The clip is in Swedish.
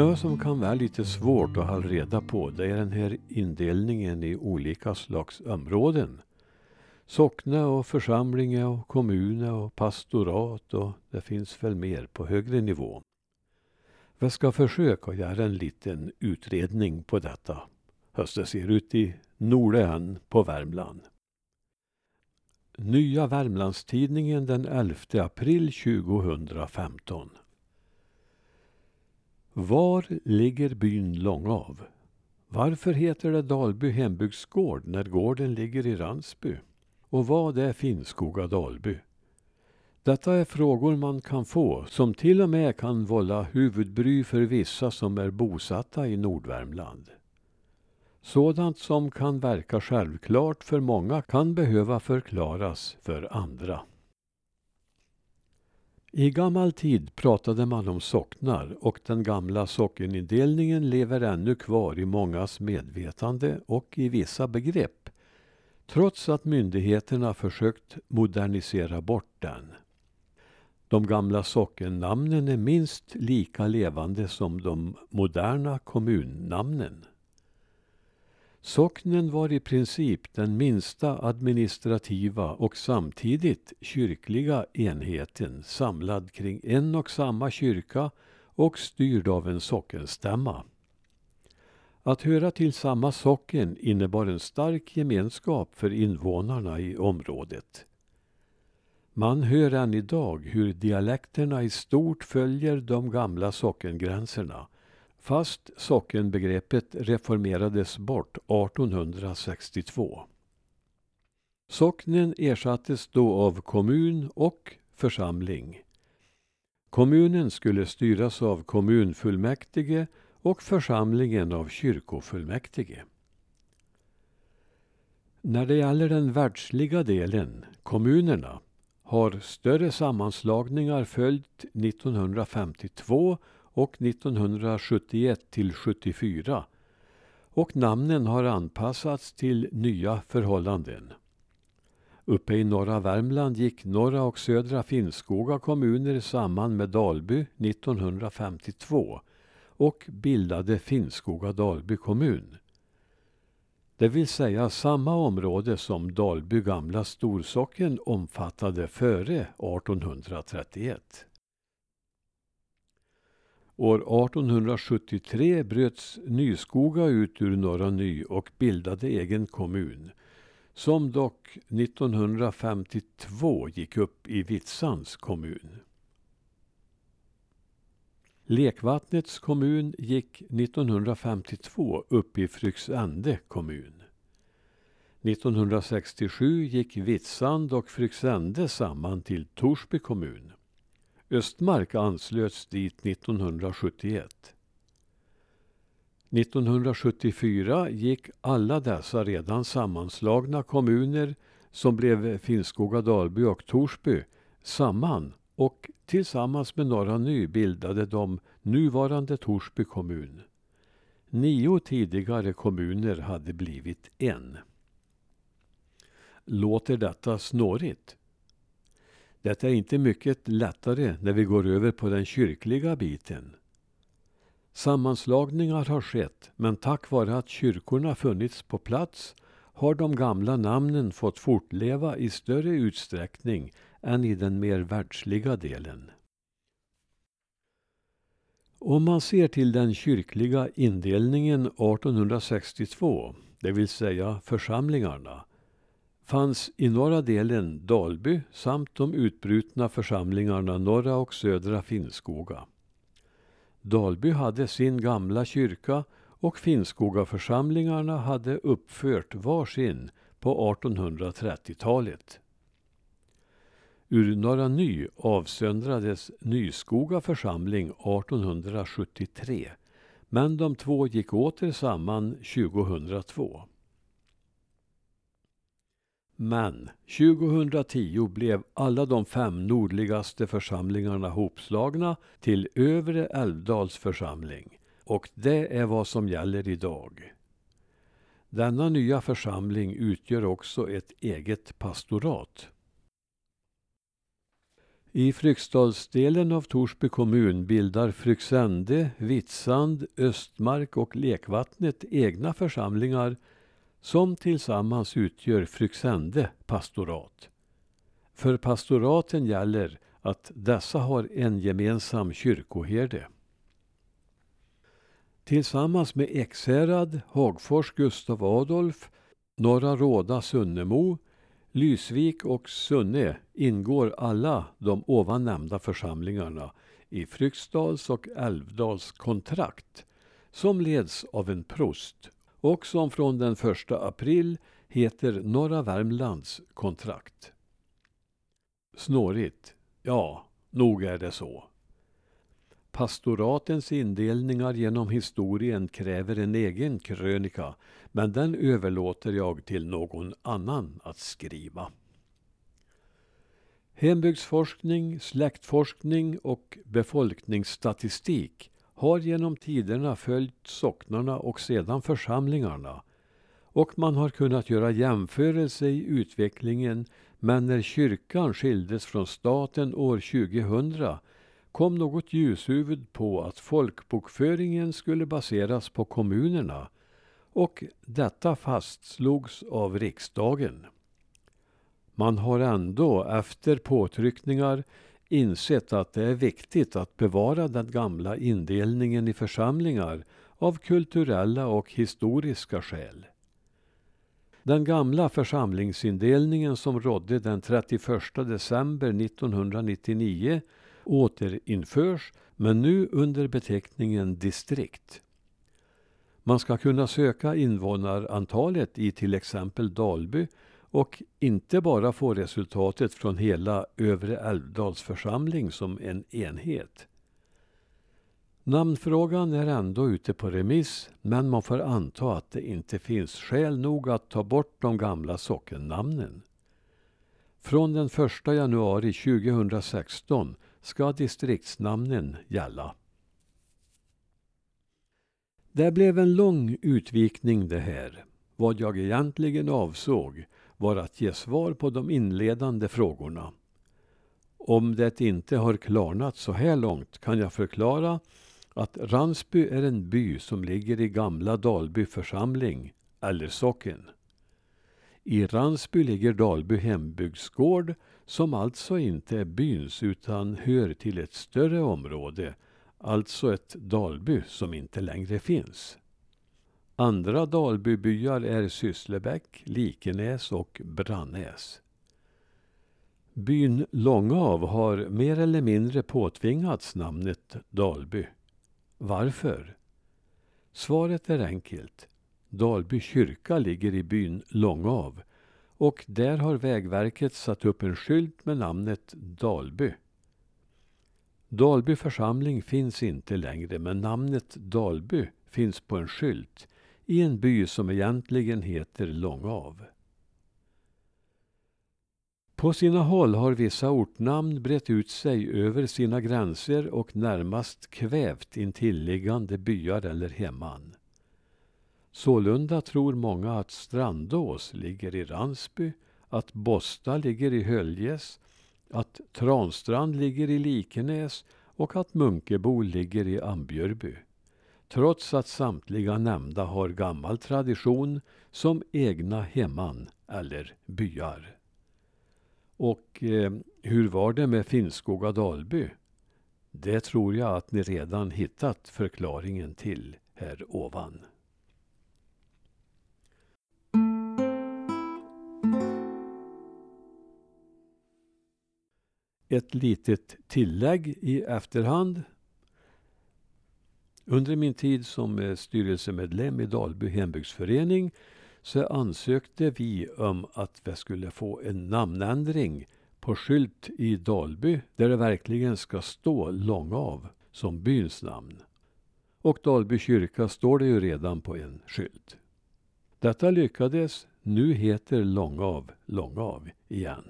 Något som kan vara lite svårt att hålla reda på det är den här indelningen i olika slags områden. Sockne och församlingar och kommuner och pastorat och det finns väl mer på högre nivå. Vi ska försöka göra en liten utredning på detta. Hur det ser ut i Nordön på Värmland. Nya Värmlandstidningen den 11 april 2015. Var ligger byn Långav? Varför heter det Dalby hembygdsgård när gården ligger i Ransby? Och vad är Finnskoga Dalby? Detta är frågor man kan få som till och med kan vålla huvudbry för vissa som är bosatta i Nordvärmland. Sådant som kan verka självklart för många kan behöva förklaras för andra. I gammal tid pratade man om socknar och den gamla sockenindelningen lever ännu kvar i mångas medvetande och i vissa begrepp. Trots att myndigheterna försökt modernisera bort den. De gamla sockennamnen är minst lika levande som de moderna kommunnamnen. Socknen var i princip den minsta administrativa och samtidigt kyrkliga enheten samlad kring en och samma kyrka och styrd av en sockenstämma. Att höra till samma socken innebar en stark gemenskap för invånarna i området. Man hör än idag hur dialekterna i stort följer de gamla sockengränserna fast sockenbegreppet reformerades bort 1862. Socknen ersattes då av kommun och församling. Kommunen skulle styras av kommunfullmäktige och församlingen av kyrkofullmäktige. När det gäller den världsliga delen, kommunerna, har större sammanslagningar följt 1952 och 1971 till 74 och namnen har anpassats till nya förhållanden. Uppe i norra Värmland gick norra och södra Finnskoga kommuner samman med Dalby 1952 och bildade Finnskoga Dalby kommun. Det vill säga samma område som Dalby gamla storsocken omfattade före 1831. År 1873 bröts Nyskoga ut ur Norra Ny och bildade egen kommun. Som dock 1952 gick upp i Vitsands kommun. Lekvattnets kommun gick 1952 upp i Fryksände kommun. 1967 gick Vitsand och Fryksände samman till Torsby kommun. Östmark anslöts dit 1971. 1974 gick alla dessa redan sammanslagna kommuner som blev Finnskoga, Dalby och Torsby samman och tillsammans med Norra Ny bildade de nuvarande Torsby kommun. Nio tidigare kommuner hade blivit en. Låter detta snårigt? Det är inte mycket lättare när vi går över på den kyrkliga biten. Sammanslagningar har skett, men tack vare att kyrkorna funnits på plats har de gamla namnen fått fortleva i större utsträckning än i den mer världsliga delen. Om man ser till den kyrkliga indelningen 1862, det vill säga församlingarna, fanns i norra delen Dalby samt de utbrutna församlingarna Norra och Södra Finnskoga. Dalby hade sin gamla kyrka och Finnskogaförsamlingarna hade uppfört varsin på 1830-talet. Ur Norra Ny avsöndrades Nyskoga församling 1873 men de två gick åter samman 2002. Men 2010 blev alla de fem nordligaste församlingarna hopslagna till Övre Älvdals församling. Och det är vad som gäller idag. Denna nya församling utgör också ett eget pastorat. I Fryksdalsdelen av Torsby kommun bildar Fryksände, Vitsand, Östmark och Lekvattnet egna församlingar som tillsammans utgör Fryksände pastorat. För pastoraten gäller att dessa har en gemensam kyrkoherde. Tillsammans med Ekshärad, Hagfors Gustav Adolf, Norra Råda Sunnemo, Lysvik och Sunne ingår alla de ovan nämnda församlingarna i Fryksdals och Älvdals kontrakt som leds av en prost och som från den 1 april heter Norra Värmlands kontrakt. Snårigt? Ja, nog är det så. Pastoratens indelningar genom historien kräver en egen krönika men den överlåter jag till någon annan att skriva. Hembygdsforskning, släktforskning och befolkningsstatistik har genom tiderna följt socknarna och sedan församlingarna och man har kunnat göra jämförelser i utvecklingen men när kyrkan skildes från staten år 2000 kom något ljushuvud på att folkbokföringen skulle baseras på kommunerna och detta fastslogs av riksdagen. Man har ändå efter påtryckningar insett att det är viktigt att bevara den gamla indelningen i församlingar av kulturella och historiska skäl. Den gamla församlingsindelningen som rådde den 31 december 1999 återinförs men nu under beteckningen distrikt. Man ska kunna söka invånarantalet i till exempel Dalby och inte bara få resultatet från hela Övre Älvdals församling som en enhet. Namnfrågan är ändå ute på remiss men man får anta att det inte finns skäl nog att ta bort de gamla sockennamnen. Från den 1 januari 2016 ska distriktsnamnen gälla. Det blev en lång utvikning det här. Vad jag egentligen avsåg var att ge svar på de inledande frågorna. Om det inte har klarnat så här långt kan jag förklara att Ransby är en by som ligger i gamla Dalby församling, eller socken. I Ransby ligger Dalby hembygdsgård som alltså inte är byns utan hör till ett större område, alltså ett Dalby som inte längre finns. Andra Dalbybyar är Sysslebäck, Likenäs och Brannäs. Byn Långav har mer eller mindre påtvingats namnet Dalby. Varför? Svaret är enkelt. Dalby kyrka ligger i byn Långav och där har Vägverket satt upp en skylt med namnet Dalby. Dalby församling finns inte längre men namnet Dalby finns på en skylt i en by som egentligen heter Långav. På sina håll har vissa ortnamn brett ut sig över sina gränser och närmast kvävt intilliggande byar eller hemman. Sålunda tror många att Strandås ligger i Ransby, att Bosta ligger i Höljes, att Transtrand ligger i Likenäs och att Munkebo ligger i Ambjörby. Trots att samtliga nämnda har gammal tradition som egna hemman eller byar. Och eh, hur var det med Finnskoga Dalby? Det tror jag att ni redan hittat förklaringen till här ovan. Ett litet tillägg i efterhand. Under min tid som eh, styrelsemedlem i Dalby hembygdsförening så ansökte vi om att vi skulle få en namnändring på skylt i Dalby där det verkligen ska stå Långav som byns namn. Och Dalby kyrka står det ju redan på en skylt. Detta lyckades. Nu heter Långav Långav igen.